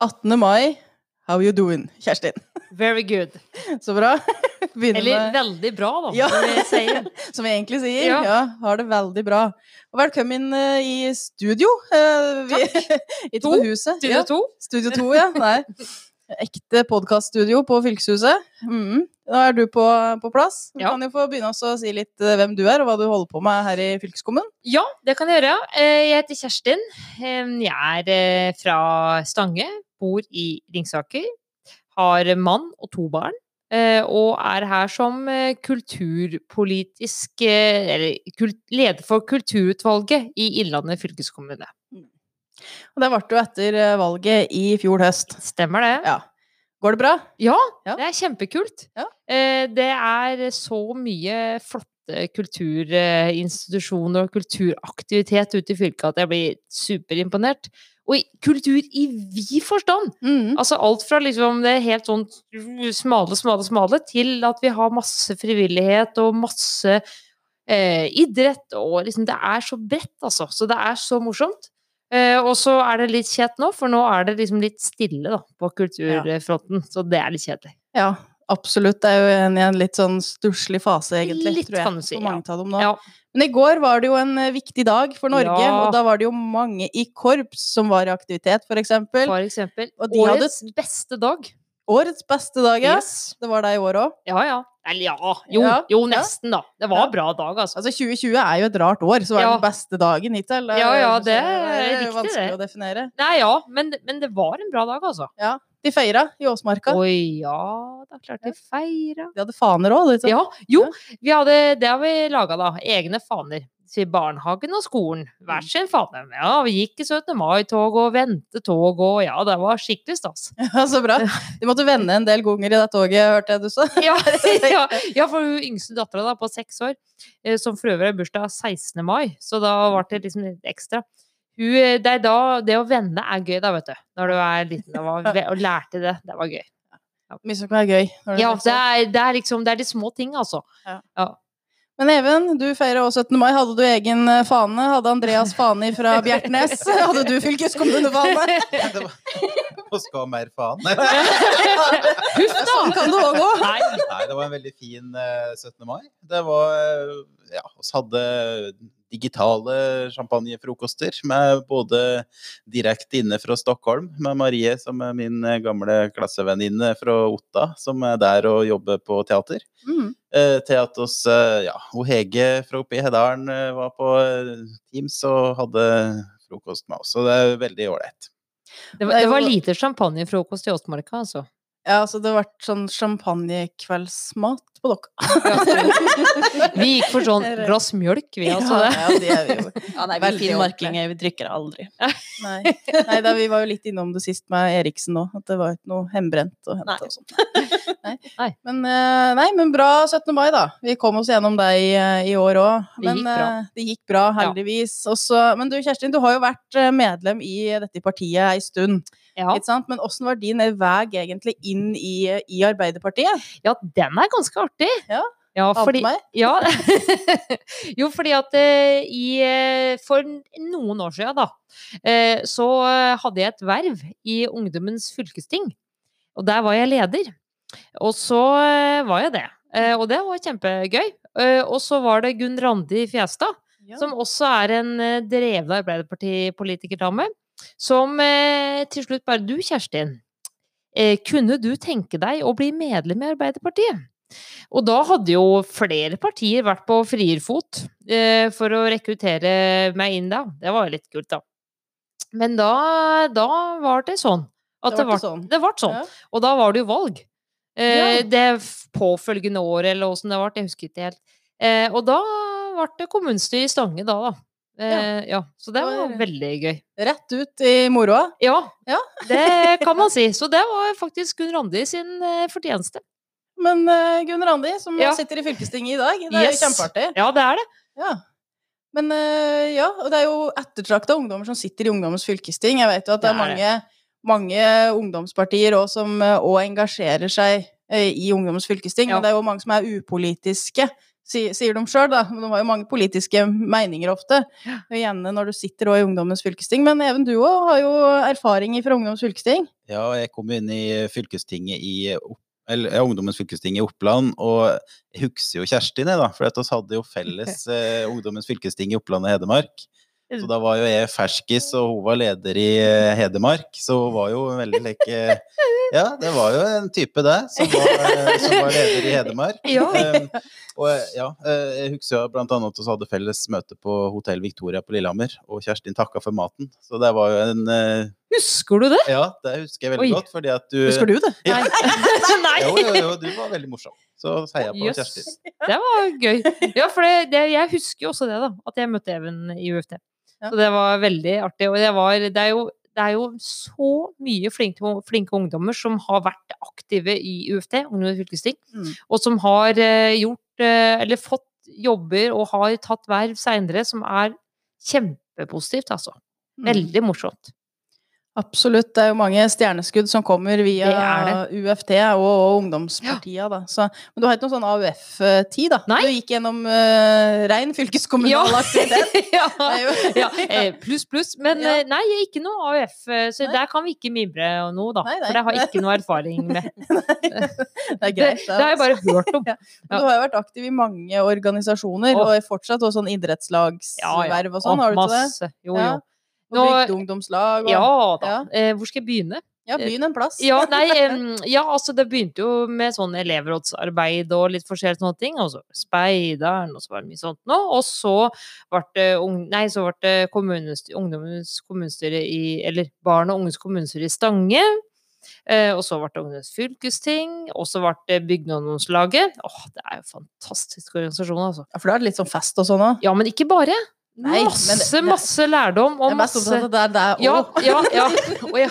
18. mai. How you doing, Kjerstin? Very good. Så bra. Begynner Eller med veldig bra, da, Ja. som vi sier. Som vi egentlig sier. Ja. Ja. har det veldig bra. Og velkommen eh, i studio. Takk. vi, ikke To. Studio Ja, to. studio to, ja. Nei. Ekte podkaststudio på Fylkeshuset. Mm. Da er du på, på plass. Du Ja. kan jo få begynne å si litt eh, hvem du er, og hva du holder på med her i fylkeskommunen. Ja, det kan jeg gjøre. Eh, Jeg heter Kjerstin. Jeg er eh, fra Stange, bor i Ringsaker. Har mann og to barn. Og er her som kulturpolitisk Eller leder for kulturutvalget i Innlandet fylkeskommune. Og det ble du etter valget i fjor høst. Stemmer det? Ja. Går det bra? Ja, Ja. det er kjempekult. Ja. Eh, Det er så mye flotte kulturinstitusjoner og kulturaktivitet ute i fylket at jeg blir superimponert. Og kultur i vid forstand! Mm. Altså alt fra liksom det helt sånn smale, smale, smale, til at vi har masse frivillighet og masse eh, idrett, og liksom Det er så bredt, altså. Så det er så morsomt. Eh, og så er det litt kjett nå, for nå er det liksom litt stille da, på kulturfronten. Så det er litt kjedelig. Ja, absolutt. Det er jo en, en litt sånn stusslig fase, egentlig, Litt, tror jeg. kan du si, for mange av dem nå. Ja. Men i går var det jo en eh, viktig dag for Norge, Ja. og da var det jo mange i korps som var i aktivitet, for eksempel. For eksempel. Og de hadde- Årets beste dag. Årets beste dag, ja. Yes. Det var deg i år òg. Ja, ja. Eller ja, jo, Ja, jo ja. nesten, da. Det var Ja. en bra dag, altså. Altså 2020 er jo et rart år, så var det Ja. den beste dagen hittil. Ja, ja, det er riktig, vanskelig det. å definere. Nei, ja, men, men det var en bra dag, altså. De feira i Åsmarka. Å ja, da klarte de feira. De hadde faner òg. Ja, jo, vi hadde, det har vi laga, da. Egne faner. Til barnehagen og skolen. Hver sin fane. Ja, vi gikk i 17. mai-tog og ventetog og ja, det var skikkelig stas. Ja, så bra. Du måtte vende en del ganger i det toget, hørte jeg du sa. Ja, ja, ja for hun yngste dattera da, på seks år, eh, som for øvrig har bursdag 16. mai, så da ble det liksom litt ekstra. Hun, eh, det, da, det å vende er gøy, da, vet du. Når du er liten og, var, og lærte det. Det var gøy. Mye som kan være gøy. Ja, det er, det er liksom Det er de små ting, altså. Men Even, du feirer også 17. mai. Hadde du egen eh, fane? Hadde Andreas fane fra Bjertnæs? Hadde du fylkeskommunefane? Det var skal ha mer faen. da! Sånn kan det òg gå. Nei, Nei, det var en veldig fin eh, 17. mai. Det var eh, Ja, oss hadde digitale champagnefrokoster med både direkte inne fra Stockholm, med Marie, som er min eh, gamle klassevenninne fra Otta, som er der og jobber på teater. Mm. Eh, til at oss, eh, ja, og Hege fra oppe i Hedalen var på Teams og hadde frokost med oss. Så det er veldig ålreit. det, var- det var lite champagnefrokost i Åsmarka, altså. Ja, altså det ble sånn champagnekveldsmat på dere. Vi gikk for sånn glass mjølk, vi, altså. ja, Det. ja, det er vi jo. Ja, nei, vi finnmarkinger, vi drikker aldri. Nei, Nei da, vi var jo litt innom det sist med Eriksen nå, at det var ikke noe hembrent å hente Nei. og sånt. Nei. Nei. Men, eh, nei, men bra 17. mai, da. Vi kom oss gjennom det i, eh, i år òg. Men gikk bra. eh, det gikk bra, heldigvis. Også, men du Kjerstin, du har jo vært medlem i dette partiet ei stund. Ja. Men åssen var din vei egentlig inn i, i Arbeiderpartiet? ja, den er ganske artig. Ja. Ja, fordi, ja. jo, fordi at eh, i, eh, for noen år siden, da, eh, så eh, hadde jeg et verv i Ungdommens fylkesting. Og der var jeg leder. Og så eh, var jeg det. Eh, og det var kjempegøy. Eh, og så var det Gunn Randi Fjestad, som også er en eh, dreven Arbeiderpartipolitikerdame, som eh, til slutt bare Du, Kjerstin, eh, kunne du tenke deg å bli medlem i Arbeiderpartiet? Og da hadde jo flere partier vært på frierfot eh, for å rekruttere meg inn da. Det var jo litt kult, da. Men da, da var det sånn. At Det ble var sånn. Det ble sånn. Ja. Og da var det jo valg. Eh, Ja. Det påfølgende året, eller åssen det ble, jeg husker ikke helt. Eh, og da ble det kommunestyre i Stange da, da. Eh, ja. Så det Det var veldig gøy. Rett ut i moroa. Ja, Ja. det kan man si. Så det var faktisk Gunn Randi sin eh, fortjeneste. Men uh, Gunn Randi, som Ja. sitter i fylkestinget i dag, det er Yes. jo kjempeartig. Ja, det er det. Ja. Men uh, ja, og det er jo ettertrakta ungdommer som sitter i Ungdommens fylkesting. Jeg vet jo at det, Det er mange, mange, mange ungdomspartier også som òg engasjerer seg i Ungdommens fylkesting, Ja. men det er jo mange som er upolitiske. Si- sier de sjøl, da. De har jo mange politiske meninger ofte. Igjen når du sitter i Ungdommens fylkesting. Men Even, du òg har jo erfaring fra Ungdommens fylkesting. Ja, jeg kom inn i fylkestinget i eller, ja, Ungdommens fylkesting i Oppland, og jeg husker jo Kjerstin, jeg, da. For vi hadde jo felles eh, Ungdommens fylkesting i Oppland og Hedmark. Så da var jo jeg ferskis, og hun var leder i eh, Hedmark. Så hun var jo veldig like Ja, det var jo en type, det, som var, eh, som var leder i Hedmark. Ja. Um, og eh, ja, eh, jeg husker blant annet at vi hadde felles møte på Hotell Victoria på Lillehammer, og Kjerstin takka for maten. Så det var jo en uh, Husker du det? Ja, det husker jeg veldig Oi. godt, fordi at du Husker du det? Ja. Nei. Jo, jo, jo, du var veldig morsom. Så heia på. Kjerstin. Det var gøy. Ja, for det, det, jeg husker jo også det, da. At jeg møtte Even i UFT. Ja. Så det var veldig artig. Og det, var, det, er, jo, det er jo så mye flinke, flinke ungdommer som har vært aktive i UFT, Ungdommens fylkesting, Mm. og som har eh, gjort eh, Eller fått jobber og har tatt verv seinere, som er kjempepositivt, altså. Mm. Veldig morsomt. Absolutt. Det er jo mange stjerneskudd som kommer via Det det. UFT og, og ungdomspartia, da. Så, men du har ikke noen sånn AUF-tid, da? Nei. Du gikk gjennom uh, rein fylkeskommunal aktivitet? ja. Er jo ja, eh, pluss, pluss. Men Ja. eh, nei, ikke noe AUF, så Nei. der kan vi ikke mimre noe, da. Nei, nei. For det har jeg ikke noe erfaring med. Det er greit. det har jeg bare hørt om. Ja. Du har jo vært aktiv i mange organisasjoner, Åh. og fortsatt også sånn idrettslagsverv og sånn, har du ikke det? Jo, Ja. jo. Nå- bygdeungdomslag og Ja da. Ja. Eh, hvor skal jeg begynne? Ja, begynn en plass. Ja, nei, ja, altså det begynte jo med sånn elevrådsarbeid og litt forskjellige sånne ting. Og så speideren, og så var det mye sånt nå. Og så ble det, nei, så ble det ungdommens kommunestyre i Eller barn og unges kommunestyre i Stange. Eh, og så ble det Ungdommens fylkesting, og så ble det Bygdeungdomslaget. Åh, det er jo fantastisk organisasjon, altså. Ja, for da er det litt sånn fest og sånn òg. Ja, men ikke bare. Nei, masse, det- masse lærdom og er masse opptatt av det der ja, ja, ja. oh, ja.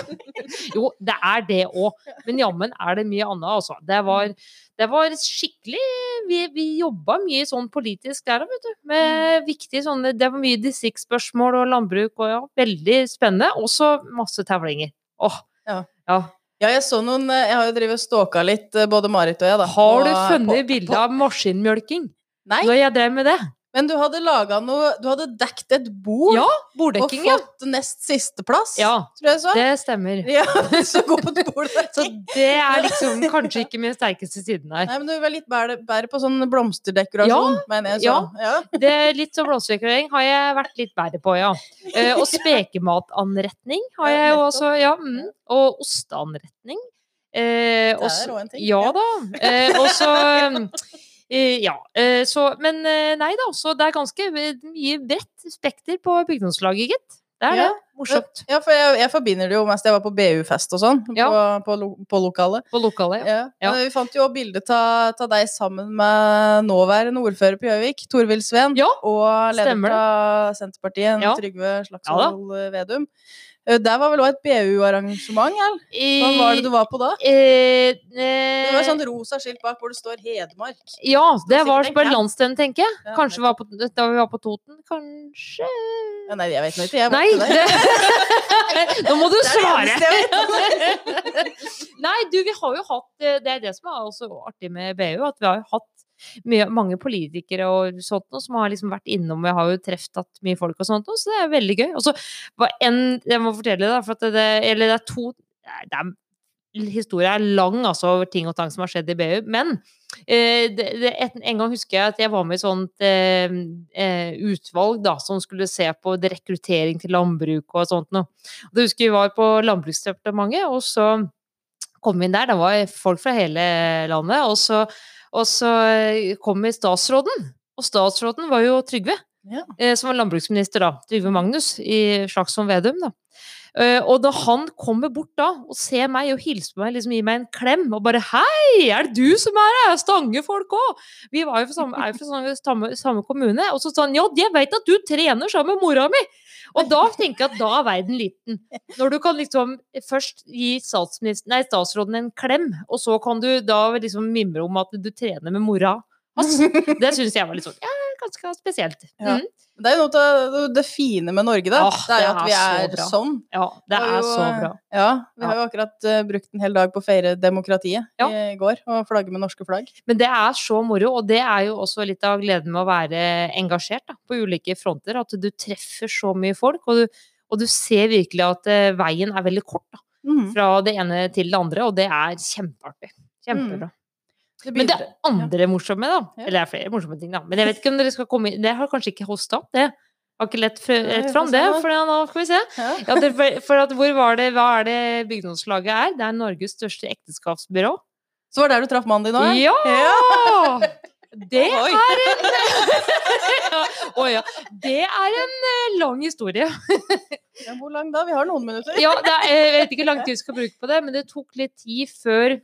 Jo, det er det òg. Men jammen er det mye annet, altså. Det var, det var skikkelig Vi, vi jobba mye sånn politisk der òg, vet du. Med viktige sånne Det var mye distriktsspørsmål og landbruk og ja, veldig spennende. Også masse tavlinger. Åh. Ja. ja. Ja, jeg så noen Jeg har jo drevet og stalka litt, eh, både Marit og jeg, da. Har du funnet bilde av maskinmjølking? Nei, Når jeg drev med det? Men du hadde laga noe Du hadde dekket et bord Ja, og borddekking, ja. fått nest sisteplass, Ja, tror jeg så. det stemmer. Ja, så god på Så det er liksom kanskje ikke min sterkeste siden her. Nei, men du er litt bedre, bedre på sånn blomsterdekorasjon, mener jeg så. Ja. Det er litt sånn blomsterdekorering har jeg vært litt bedre på, ja. Eh, og spekematanretning har jeg jo også, ja. Mm. Og osteanretning. Eh, Det er òg en ting. Ja da. Eh, og så eh, Ja. Eh, så Men eh, nei da, så det er ganske eh, mye bredt spekter på bygdomslaget, gitt. Det er Ja. det. Morsomt. Ja, for jeg, jeg forbinder det jo mest Jeg var på BU-fest og sånn, Ja. på, på, på lokalet. På lokalet, ja. Ja. Vi fant jo bilde av deg sammen med nåværende ordfører på Gjøvik, Torvild Sveen, og leder av Senterpartiet. Trygve Slagsvold Vedum. Eh, Der var vel òg et BU-arrangement, eller? Hva var det du var på da? Eh, Det var eh, sånn rosa skilt bak hvor det står Hedmark. Ja, det var på en landsstevne, tenker jeg. Kanskje var på, da vi var på Toten. Kanskje Ja, nei, jeg vet ikke. Jeg var Nei, ikke der. det Nå må du Det svare! Nei, du, vi har jo hatt eh, Det er det som er også artig med BU, at vi har jo hatt mye, mange politikere og sånt noe som har liksom vært innom. Jeg har jo truffet mye folk og sånt noe, så det er veldig gøy. Og så var en Jeg må fortelle, da, for det, eller det er to det er, Historia er lang, altså, over ting og tang som har skjedd i BU. Men eh, det, det, en gang husker jeg at jeg var med i sånt eh, eh, utvalg da, som skulle se på rekruttering til landbruk og sånt noe. Da husker vi var på Landbruksdepartementet, og så kom vi inn der. Det var folk fra hele landet. Og så, og så kom vi statsråden. Og statsråden var jo Trygve, Ja. eh, som var landbruksminister da. Trygve Magnus i Slagsvold Vedum, da. Eh, og da han kommer bort da og ser meg og hilser på meg, liksom gir meg en klem og bare 'Hei, er det du som er her? Stangefolk òg?' Vi var jo fra samme, er jo fra samme, samme, kommune. Og så sa han 'Ja, jeg veit at du trener sammen med mora mi'. Og da tenker jeg at da er verden liten. Når du kan liksom først gi nei, statsråden en klem, og så kan du da liksom mimre om at du trener med mora Altså, Det syns jeg var litt sånn ja, ganske spesielt. Ja. Mm. Det er jo noe av det fine med Norge, da. Åh, det er jo at vi er så er sånn. ja det er jo, så bra. Ja, vi har jo akkurat uh, brukt en hel dag på å feire demokratiet Ja. i går, og flagge med norske flagg. Men det er så moro, og det er jo også litt av gleden med å være engasjert da, på ulike fronter. At du treffer så mye folk, og du, og du ser virkelig at uh, veien er veldig kort da, Mm. fra det ene til det andre, og det er kjempeartig. Kjempebra. Det Men det andre andre morsomme, da Eller det er flere morsomme ting, da. Men jeg vet ikke om dere skal komme inn Det har kanskje ikke hosta, det. Har ikke lett, lett fram det, for nå skal vi se. ja. Ja, det, for at hvor var det, Hva er det bygdelandslaget er? Det er Norges største ekteskapsbyrå. Så var det der du traff mannen din nå? Ja! Det Oi. er en Å ja. Det er en lang historie. Hvor lang da? Vi har noen minutter. Ja, det er, jeg vet ikke hvor lang tid vi skal bruke på det, men det tok litt tid før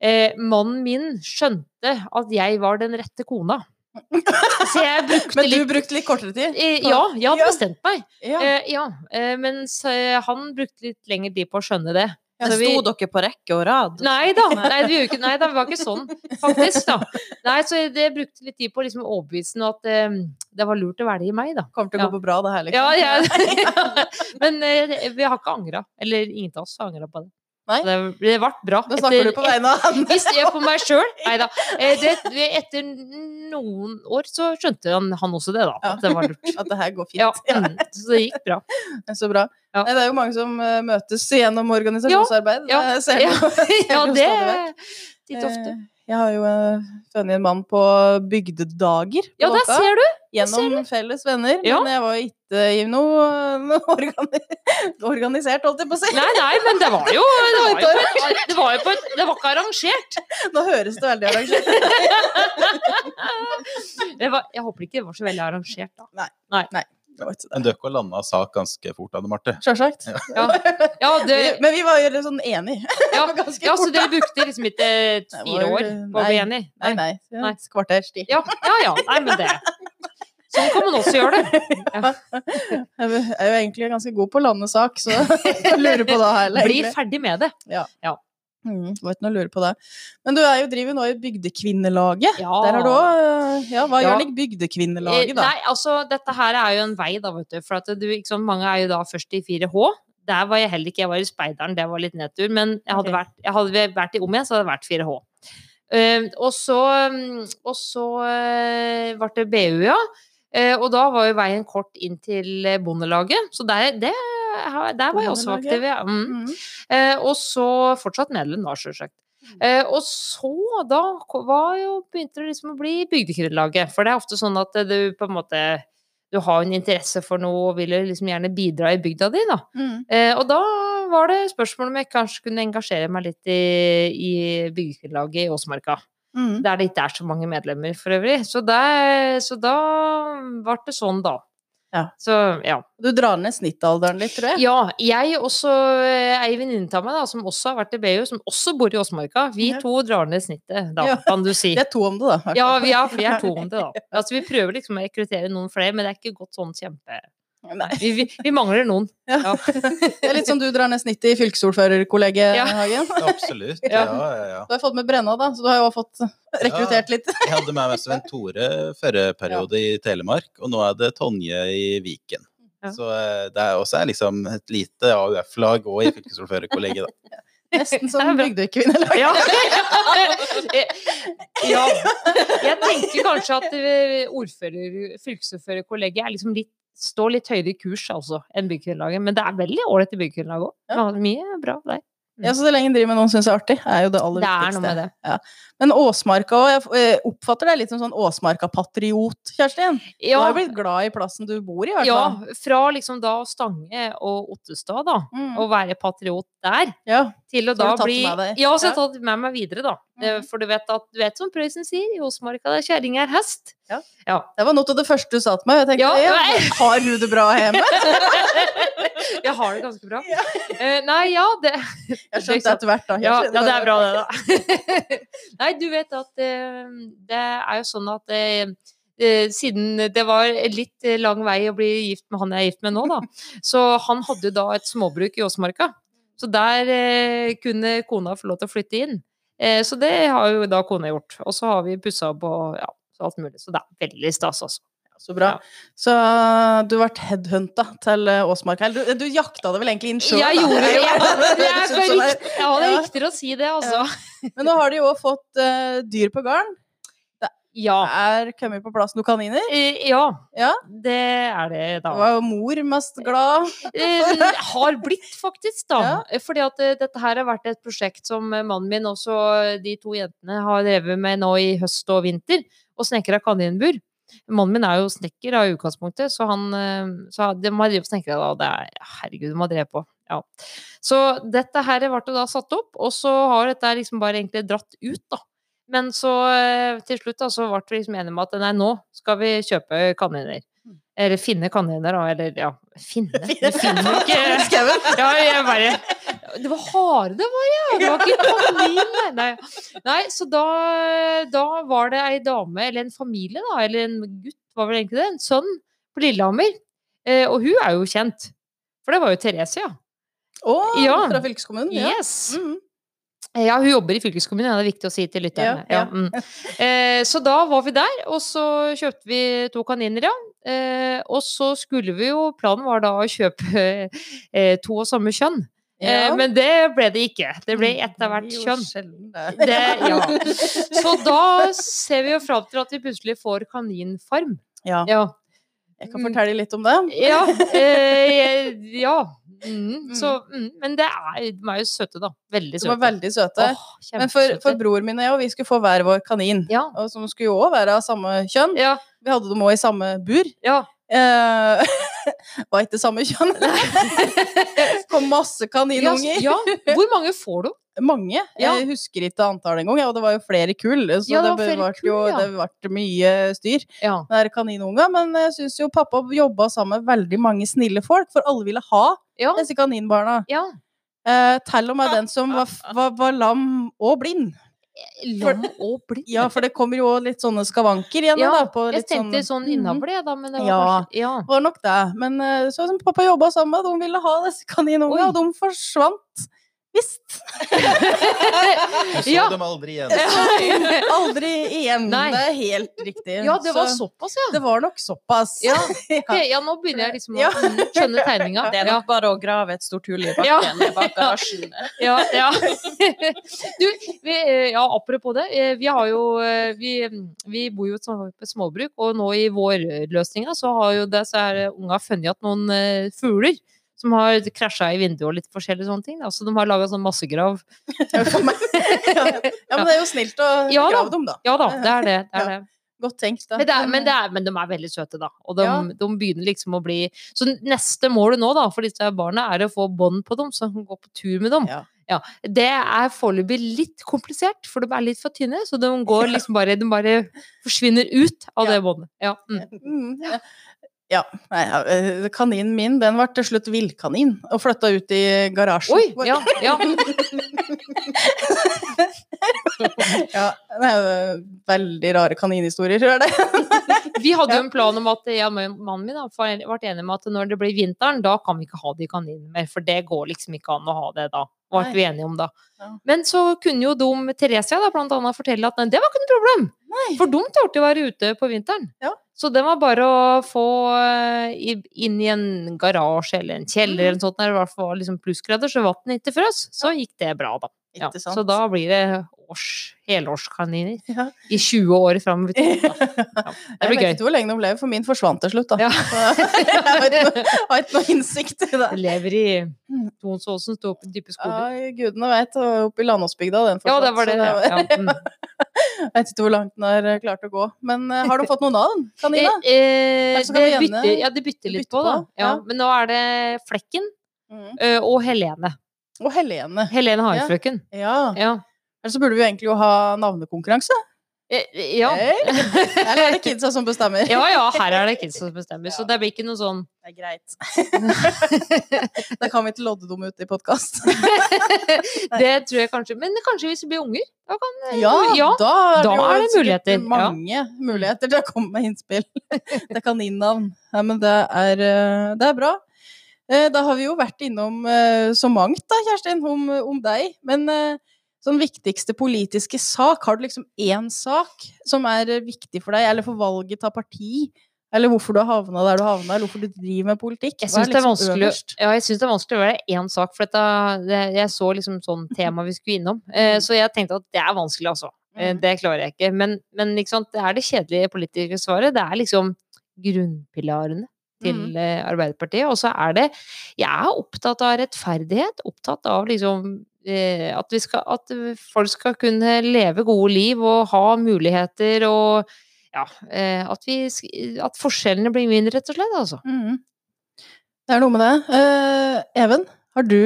eh, mannen min skjønte at jeg var den rette kona. Så jeg brukte Men du litt brukte litt kortere tid? eh, Ja, jeg hadde Ja. bestemt meg. Ja. Eh, ja, eh, mens eh, han brukte litt lengre tid på å skjønne det. Ja, Sto vi- dere på rekke og rad? Nei da, nei, vi ikke, nei, da, det var ikke sånn, faktisk. da. Nei, Så det brukte litt tid på å liksom overbevise at eh, det var lurt å velge meg, da. Kommer til å Ja. gå på bra, det her, liksom. Ja, ja. Men eh, vi har ikke angra. Eller ingen av oss har angra på det. Nei. Det, det ble bra. Nå snakker du på vegne av han. Hvis jeg på meg sjøl Nei da. Eh, Etter noen år så skjønte han, han også det, da. Ja. At det var lurt. At det her går fint. Ja, Ja. mm, så det gikk bra. Så bra. Ja. Nei, det er jo mange som eh, møtes gjennom organisasjonsarbeid. Ja, Det Ja, det. Titt ofte. Eh, Jeg har jo uh, funnet en mann på bygdedager. på Ja, der ser du! Gjennom felles venner. Ja. Men jeg var ikke i noe, noe organi organisert, holdt jeg på å si. Nei, nei, men det var jo Det var jo på det var, jo på det var ikke arrangert. Nå høres det veldig arrangert ut. Jeg håper ikke det var så veldig arrangert, da. Nei. nei. ikke Men det. dere landa sak ganske fort, Anne Marte. Sjølsagt. Ja, ja, det, Men vi var jo litt sånn enige. ja, ja så dere brukte liksom ikke fire år på å bli nei. Nei, nei. Nei. Kvarters tid. Ja, ja, ja. Nei, men det Sånn kan man også gjøre det. Ja. Jeg er jo egentlig ganske god på å lande sak, så jeg lurer på det her. Bli ferdig med det. Mm, det var ikke noe å lure på det. Men du er jo, driver nå i Bygdekvinnelaget. Ja. Der har du òg Ja, hva Ja. gjør like Bygdekvinnelaget, Eh, da? Nei, altså, dette her er jo en vei, da, vet du. For at du, liksom, mange er jo da først i 4H. Der var jeg heller ikke. Jeg var i Speideren, det var litt nedtur. Men jeg hadde, okay. vært, jeg hadde vært i om igjen, så hadde jeg vært 4H. Uh, og så, mm, og så uh, ble det BU, ja. Uh, og da var jo veien kort inn til eh, Bondelaget. Så der, det, der var jeg også aktiv, ja. Mm. Mm. Eh, og så fortsatt medlem, da, sjølsagt. Eh, og så, da var jo, begynte det liksom å bli Bygdekvinnelaget. For det er ofte sånn at eh, du på en måte du har en interesse for noe og vil liksom gjerne bidra i bygda di, da. Mm. Eh, og da var det spørsmål om jeg kanskje kunne engasjere meg litt i, i Bygdekvinnelaget i Åsmarka. Mm. Der det ikke er så mange medlemmer for øvrig. Så, det, så da ble det sånn, da. Ja. Så ja. Du drar ned snittalderen litt, tror jeg. Ja, jeg også eh, ei venninne av meg da, som også har vært i BU, som også bor i Åsmarka. Vi Ja. to drar ned snittet, da, kan du si. Vi er to om det, da. Ja, vi vi er to om det, da. Altså, vi prøver liksom å rekruttere noen flere, men det er ikke gått sånn kjempe... Nei. Vi, vi, vi mangler noen. Ja. Ja. Det er litt som du drar ned snittet i fylkesordførerkollegiet, Ja. Hagen. Absolutt. Ja. Ja. Du har fått med Brenna, da, så du har jo fått rekruttert litt. Jeg hadde med meg Sven Tore forrige periode i Telemark, og nå er det Tonje i Viken. Ja. Så eh, det er også liksom et lite AUF-lag òg i fylkesordførerkollegiet. da. Nesten som bra. Ja. ja. Jeg tenker kanskje at eh, ordfører, fylkesordførerkollegiet er liksom litt står litt høyere i kurs altså, enn Byggkvinnelaget. Men det er veldig ålreit i Byggkvinnelaget òg. Ja. Mye bra der. Ja, så det lenge en driver med noen syns er artig, er jo det aller Det er noe med det. Men Åsmarka òg, jeg eh, oppfatter deg litt som sånn Åsmarka-patriot, Kjerstin. Du har jo blitt glad i plassen du bor i, i hvert ja, fra liksom da Stange og Ottestad, da, Mm. å være patriot der, Ja. Til å da du bli. Ja, så har jeg tatt det med meg videre, da. Mhm. For du vet at du vet som Prøysen sier, i Åsmarka der kjerring er hest. Ja. ja. Det var noe av det første du sa til meg. og Jeg tenkte, Ja, ja, har hun det bra hjemme? Jeg har det ganske bra. Eh, nei, ja, det Jeg skjønte det etter hvert, da. Ja, ja, det er bra, det, da. Nei, du vet at uh, det er jo sånn at eh, siden det var litt lang vei å bli gift med han jeg er gift med nå, da, så han hadde jo da et småbruk i Åsmarka. Så der eh, kunne kona få lov til å flytte inn. Eh, så det har jo da kona gjort. Og så har vi pussa opp og ja. Alt mulig. Så det er veldig stas, altså. Så bra. Ja. Så du ble headhunta til eh, Åsmark her. Du, du jakta det vel egentlig inn sjøl? Jeg gjorde det! Jeg, det det. er det er Ja. riktigere å si det, altså. Men nå har de jo også fått uh, dyr på garn. Ja. Er kommet på plass noen kaniner? Ja, Ja. det er det, Da var jo mor mest glad. Eh, har blitt, faktisk, da. Ja. Eh, Fordi at eh, dette her har vært et prosjekt som mannen min og de to jentene har drevet med nå i høst og vinter, og snekra kaninbur. Mannen min er jo snekker av utgangspunktet, så han så de har drevet snekra da. Det er, herregud, de har drevet på. Ja. Så dette her ble da satt opp, og så har dette liksom bare egentlig dratt ut, da. Men så eh, til slutt da, så ble vi liksom enige om at nei, nå skal vi kjøpe kaniner. Eller finne kaniner, da. Eller ja, finne. Vi finner jo ikke ja, jeg bare Det var hare det var, ja! Det var ikke kanin, nei. nei. Så da, da var det ei dame, eller en familie, da, eller en gutt, var vel egentlig det, en sønn på Lillehammer. Eh, og hun er jo kjent. For det var jo Therese, ja. Å, Ja. fra fylkeskommunen? Ja. Yes. Mhm. Ja, hun jobber i fylkeskommunen, ja, det er viktig å si til lytterne. Ja, Ja, mm. eh, så da var vi der, og så kjøpte vi to kaniner, ja. Eh, og så skulle vi jo Planen var da å kjøpe eh, to av samme kjønn. Eh, Ja. men det ble det ikke. Det ble ett av hvert er kjønn. det. Ja. Så da ser vi jo fram til at vi plutselig får kaninfarm. Ja. Ja. Jeg kan fortelle litt om det. Ja. Eh, ja. Mm. Så, mm. Men det er, de er jo søte, da. Veldig De søte. var veldig søte. Åh, Men for, for bror min og jeg, og vi skulle få hver vår kanin. Ja. Og som skulle jo òg være av samme kjønn. Ja. Vi hadde dem òg i samme bur. ja. Eh, var ikke samme kjønn. Kom masse kaninunger. Ja, hvor mange får du? Mange. Jeg husker ikke antallet engang, og det var jo flere kull. Så Ja, det det, var ble kull, jo, det ble mye styr Ja. med kaninunger. Men jeg syns jo pappa jobba sammen med veldig mange snille folk, for alle ville ha Ja. disse kaninbarna. ja. Eh, til og med den som var, var, var lam og blind. Lam og blind. Ja, for det kommer jo litt sånne skavanker igjen. Ja, da, på Jeg tenkte sånn sånn innavl, jeg, da, men det var Ja. kanskje Ja. Det var nok det. Men eh, så som pappa jobba sammen med, de ville ha disse kaninungene, og de forsvant. Visst. Du så Ja. dem aldri igjen. Aldri igjen. Nei. Det er helt riktig. ja, det var Så såpass, ja. det var nok såpass. Ja, okay, ja nå begynner jeg liksom å skjønne tegninga. Det er Ja. nok bare å grave et stort hull i bakken Ja. bak garasjen. Ja, ja. Du, vi, eh, ja, apropos det. eh, Vi har jo eh, Vi, vi bor jo i et småbruk, og nå i vårløsninga så har jo disse så unga funnet igjen noen fugler som har krasja i vinduet og litt forskjellige sånne ting. Altså, de har laga sånn massegrav. Ja. men det er jo snilt å Ja grave dem, da. Ja da, det er det. det, er det. Godt tenkt, da. Men, det er, men, det er, men de er veldig søte, da. Og de, Ja. de begynner liksom å bli Så neste målet nå, da, for disse barna, er å få bånd på dem, så de kan gå på tur med dem. Ja. Ja, Det er foreløpig litt komplisert, for de er litt for tynne. Så de går liksom bare De bare forsvinner ut av det båndet. Ja. Mm. Mm, ja. Nei, eh, kaninen min den ble til slutt villkanin og flytta ut i garasjen. Oi! Ja, ja. Ja, det er veldig rare kaninhistorier, tror jeg det. Vi hadde jo en plan om at ja, mannen min har vært enig med at når det blir vinteren, da kan vi ikke ha de kaninene mer. For det går liksom ikke an å ha det da. Ble vi enige om da. Ja. Men så kunne jo de, Theresia da, blant annet, fortelle at nei, det var ikke noe problem. Nei. For de torde å være ute på vinteren. Ja. Så det var bare å få eh, inn i en garasje eller en kjeller Mhm. eller noe sånt, der det var liksom plussgrader, så vannet ikke frøs. Så gikk det bra, da. Ja. Så da blir det års, helårskaniner Ja. i 20 år framover. Ja, det Jeg vet ikke hvor lenge de lever, for min forsvant til slutt, da. Ja. Jeg har ikke noe, noe innsikt i det. Lever i Tonsåsen, står i dype skoger. Ja, gudene veit. Oppe i Landåsbygda den Ja, det var det. Ja. var- Ja. Mm. Jeg vet ikke hvor langt den har eh, klart å gå. Men uh, har du fått noe navn, kanina? Eh, eh, det bytter, ja, det bytter litt bytte på, da. på, Ja, ja. men nå er det Flekken Mm. eh, og Helene. Og Helene. Helene Hardfrøken. Ja. Ja. Eller så burde vi jo egentlig jo ha navnekonkurranse. Ja. Eller er det kidsa som bestemmer? ja, ja, her er det kidsa som bestemmer, så det blir ikke noe sånn Det er greit. da kan vi ikke lodde dem ut i podkast. Det tror jeg kanskje Men kanskje hvis det blir unger? Da kan Ja, ja. da er da er det muligheter, ja. mange muligheter til å komme med innspill. Det kan innnavn. Ja, men det er, eh, det er bra. Eh, Da har vi jo vært innom eh, så mangt, da, Kjerstin, om, om deg. Men sånn viktigste politiske sak? Har du liksom én sak som er viktig for deg, eller for valget av parti? Eller hvorfor du har havna der du har havna, eller hvorfor du driver med politikk? Jeg syns det liksom ja, det er vanskelig å være én sak, for dette, det, jeg så liksom sånn tema vi skulle innom. Eh, så jeg tenkte at det er vanskelig, altså. Eh, Mm. det klarer jeg ikke. Men, men liksom, det er det kjedelige politiske svaret. Det er liksom grunnpilarene til Mm. eh, Arbeiderpartiet. Og så er det Jeg er opptatt av rettferdighet. Opptatt av liksom eh, at, vi skal, at folk skal kunne leve gode liv og ha muligheter og ja, eh, at, vi, at forskjellene blir mindre, rett og slett, altså. Mm. Det er noe med det. Eh, Even, har du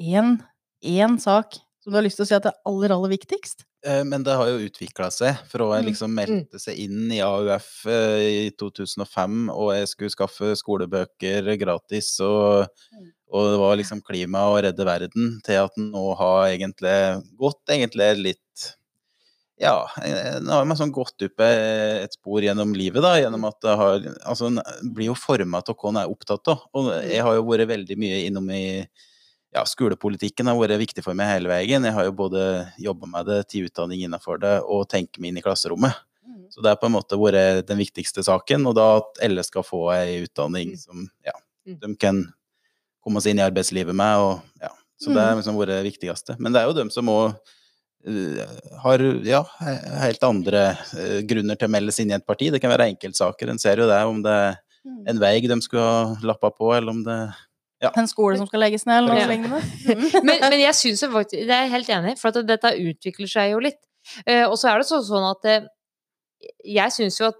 én, sak som du har lyst til å si at er aller, aller viktigst? Eh, Men det har jo utvikla seg fra jeg Mm. liksom meldte seg inn i AUF eh, i 2005, og jeg skulle skaffe skolebøker gratis, og, Mm. og det var liksom klima og redde verden, til at nå har egentlig gått egentlig litt ja, eh, nå har man sånn gått opp eh, et spor gjennom livet, da, gjennom at det har Altså, en blir jo forma av hva en er opptatt av. Og jeg har jo vært veldig mye innom i ja, skolepolitikken har vært viktig for meg hele veien. Jeg har jo både jobba med det, til utdanning innenfor det, og tenkt meg inn i klasserommet. Så det har på en måte vært den viktigste saken, og da at alle skal få ei utdanning Mm. som ja, Mm. de kan komme seg inn i arbeidslivet med, og ja. Så det er liksom vært det viktigste. Men det er jo dem som òg har ja, helt andre eh, grunner til å melde seg inn i et parti. Det kan være enkeltsaker. En ser jo det om det er Mm. en vei de skulle ha lappa på, eller om det En skole som skal legges ned, eller noe Ja. lignende? Men, men jeg syns faktisk Det er jeg helt enig i, for at dette utvikler seg jo litt. Eh, og så er det sånn at eh, jeg syns jo at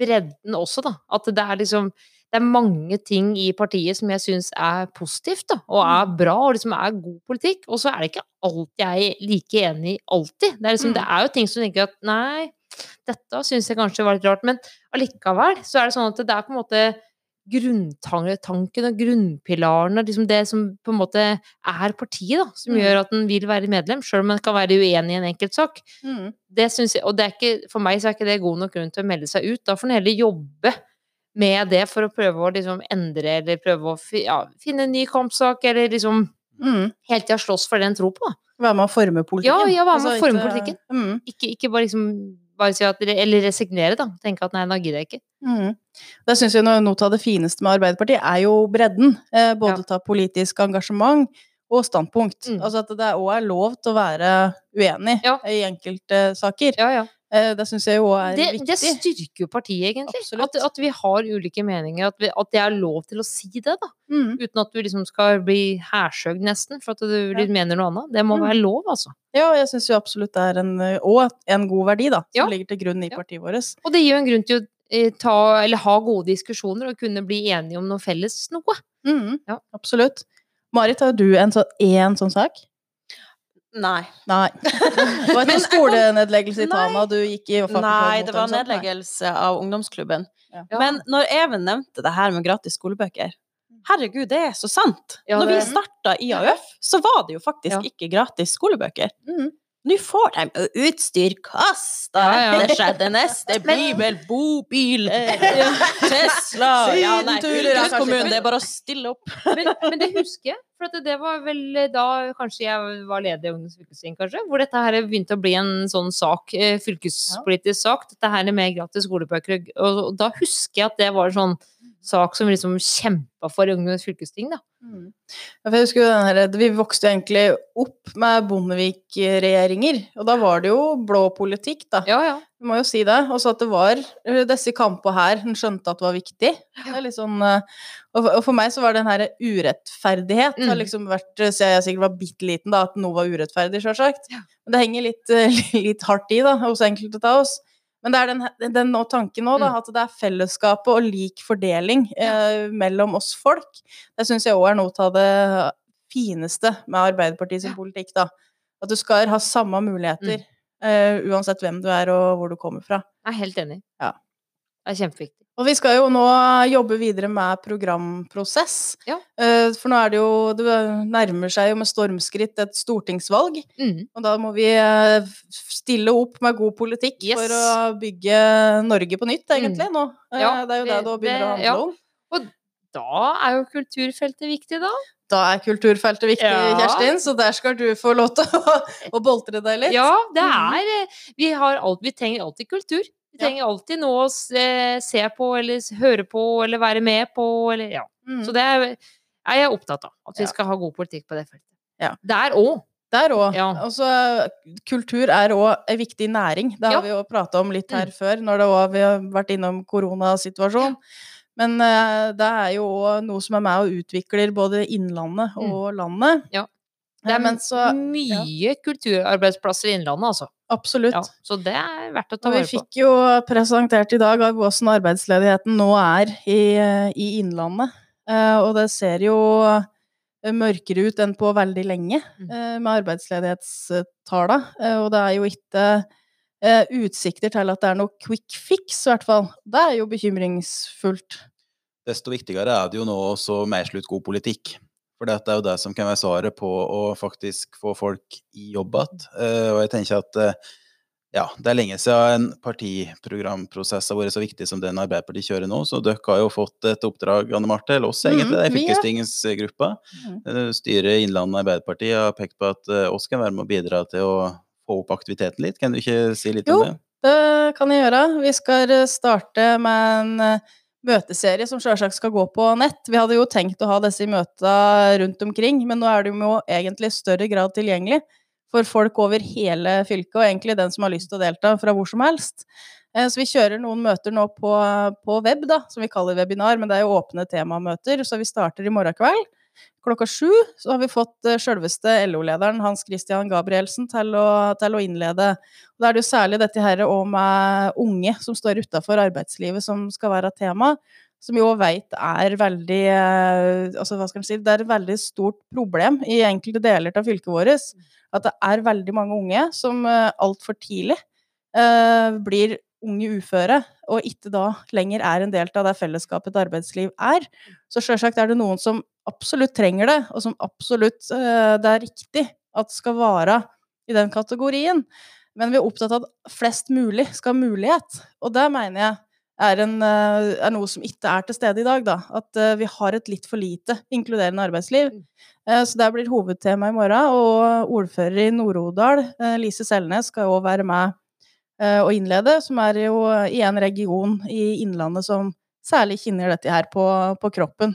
bredden også, da At det er liksom det er mange ting i partiet som jeg syns er positivt, da, og er bra, og liksom er god politikk. Og så er det ikke alt jeg er like enig i alltid. Det er, liksom, Mm. det er jo ting som tenker at nei, dette syns jeg kanskje var litt rart. Men allikevel så er det sånn at det er på en måte grunntanken og grunnpilarene, liksom det som på en måte er partiet, da, som Mm. gjør at en vil være medlem, sjøl om en kan være uenig i en enkeltsak. Mm. Det syns jeg, og det er ikke, for meg så er ikke det god nok grunn til å melde seg ut. Da får en heller jobbe med det for å prøve å liksom endre, eller prøve å ja, finne en ny kampsak, eller liksom mm. hele tida slåss for det en tror på. Da. Være med å forme politikken. Ja, ja, være med å Altså, forme ikke- politikken. Mm. Ikke, ikke bare liksom bare si at, eller resignere, da. Tenke at nei, da gidder jeg ikke. Mm. Det syns jeg noe av det fineste med Arbeiderpartiet er jo bredden. Eh, både Ja. ta politisk engasjement og standpunkt. Mm. Altså at det òg er lov til å være uenig Ja. i enkelte saker. Ja, ja. Eh, det syns jeg jo er Det, det styrker jo partiet, egentlig. At, at vi har ulike meninger. At, vi, at det er lov til å si det, da. Mm. Uten at du liksom skal bli hærsøgd, nesten, for at du Ja. mener noe annet. Det må Mm. være lov, altså. Ja, jeg syns jo absolutt det er en, en god verdi, da, som Ja. ligger til grunn i Ja. partiet vårt. Og det gir jo en grunn til å eh, ta, eller ha gode diskusjoner og kunne bli enige om noe felles noe. Mm. Ja. Absolutt. Marit, har du en så, en sånn sak? Nei. Nei. Det var ikke skolenedleggelse i Tana du gikk i? Nei, det var nedleggelse av ungdomsklubben. Ja. Men når Even nevnte det her med gratis skolebøker Herregud, det er så sant! Ja, når vi det- starta i AUF, så var det jo faktisk Ja. ikke gratis skolebøker. Mm. Nå får de jo utstyr kasta Ja, ja. etter seg. Det neste blir vel bobiler, Tesla Ja, nei, fylkeskommunen, det er bare å stille opp. Men, men det husker jeg, for det var vel da kanskje jeg var leder i Ungdoms fylkesting, kanskje, hvor dette her begynte å bli en sånn sak, eh, fylkespolitisk sak, dette her med gratis skolebøker, og da husker jeg at det var sånn sak som vi liksom kjempa for i Ungdommens fylkesting, da. Mm. Jeg husker jo den her, Vi vokste jo egentlig opp med Bondevik-regjeringer, og da var det jo blå politikk, da. Ja, ja. Vi må jo si det. Og så at det var eh, disse kampene her hun skjønte at det var viktig. Det er litt sånn, eh, og, for, meg så var den her urettferdighet Mm. har liksom vært eh, Siden jeg sikkert var bitte liten, da, at noe var urettferdig, sjølsagt. Ja. Men det henger litt, litt hardt i, da, hos enkelte av oss. Men det er den, den nå, tanken nå, da, Mm. at det er fellesskapet og lik fordeling eh, mellom oss folk. Det syns jeg òg er noe av det fineste med Arbeiderpartiet sin politikk, da. At du skal ha samme muligheter. eh, uansett hvem du er og hvor du kommer fra. Jeg er helt enig. Ja. Det er kjempeviktig. Og vi skal jo nå jobbe videre med programprosess. Ja. Eh, For nå er det jo Det nærmer seg jo med stormskritt et stortingsvalg. Mm. Og da må vi eh, stille opp med god politikk Yes. for å bygge Norge på nytt, egentlig, nå. Eh, Ja, det er jo det det- det begynner å handle ja. om. Da er jo kulturfeltet viktig, da. Da er kulturfeltet viktig, Ja. Kjerstin, så der skal du få lov til å, å boltre deg litt. Ja, det er Vi, har alt, vi trenger alltid kultur. Ja. trenger alltid noe å se, se på, eller høre på, eller være med på, eller ja. Mm. Så det er, er jeg opptatt av. At vi skal ha god politikk på det feltet. Ja. Der òg. Der òg. Ja. Altså, kultur er òg en viktig næring. Det har Ja. vi jo prata om litt her Mm. før, når også, vi har vært innom koronasituasjonen. Men uh, det er jo òg noe som er med og utvikler både innlandet og landet. Mm. Ja. Det er men så mye kulturarbeidsplasser i Innlandet, altså. Absolutt. Ja, så det er verdt å ta vare på. Vi fikk jo presentert i dag av hvordan arbeidsledigheten nå er i, i Innlandet. Eh, og det ser jo eh, mørkere ut enn på veldig lenge Mm. eh, med arbeidsledighetstallene. Eh, og det er jo ikke eh, utsikter til at det er noe quick fix, i hvert fall. Det er jo bekymringsfullt. Desto viktigere er det jo nå å meisle ut god politikk. For det er jo det som kan være svaret på å faktisk få folk i jobb igjen. Eh, og jeg tenker at eh, ja, det er lenge siden en partiprogramprosess har vært så viktig som den Arbeiderpartiet kjører nå. Så dere har jo fått et oppdrag, Anne Marte, eller oss egentlig, det er fylkestingsgruppa. Mhm. Eh, Styret Innlandet Arbeiderparti har pekt på at oss kan være med å bidra til å få opp aktiviteten litt. Kan du ikke si litt Jo. om det? Jo, Det kan jeg gjøre. Vi skal starte med en møteserie som selvsagt skal gå på nett. Vi hadde jo tenkt å ha disse møtene rundt omkring, men nå er de jo egentlig i større grad tilgjengelig for folk over hele fylket, og egentlig den som har lyst til å delta fra hvor som helst. Eh, Så vi kjører noen møter nå på, på web, da, som vi kaller webinar, men det er jo åpne temamøter, så vi starter i morgen kveld. Klokka sju så har vi fått selveste sjølveste LO-lederen Hans Christian Gabrielsen til å, til å innlede Da er det jo særlig dette her òg med unge som står utafor arbeidslivet som skal være tema, som jo veit er veldig eh, Altså, hva skal man si Det er et veldig stort problem i enkelte deler av fylket vårt. At det er veldig mange unge som altfor tidlig eh, blir unge uføre, og ikke da lenger er en del av det fellesskapet et arbeidsliv er. Så sjølsagt er det noen som absolutt trenger det, og som absolutt eh, det er riktig at skal vare i den kategorien. Men vi er opptatt av at flest mulig skal ha mulighet, og det mener jeg er, en, eh, er noe som ikke er til stede i dag. Da. At eh, vi har et litt for lite inkluderende arbeidsliv. Eh, Så det blir hovedtema i morgen, og ordfører i Nord-Odal, Lise Selnes, skal jo være med og innlede, som er jo i en region i Innlandet som særlig kjenner dette her på, på kroppen.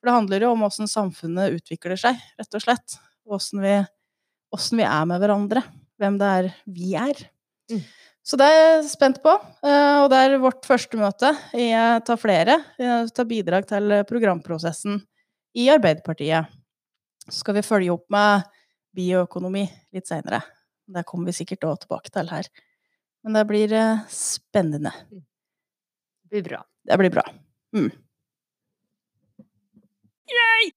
For det handler jo om åssen samfunnet utvikler seg, rett og slett. Åssen vi, vi er med hverandre. Hvem det er vi er. Mm. Så det er jeg spent på. eh, Og det er vårt første møte. Jeg tar flere. Jeg tar bidrag til programprosessen i Arbeiderpartiet. Så skal vi følge opp med bioøkonomi litt seinere. Det kommer vi sikkert òg tilbake til her. Men det blir eh, spennende. Det blir bra. Det blir bra. Mm. Yay!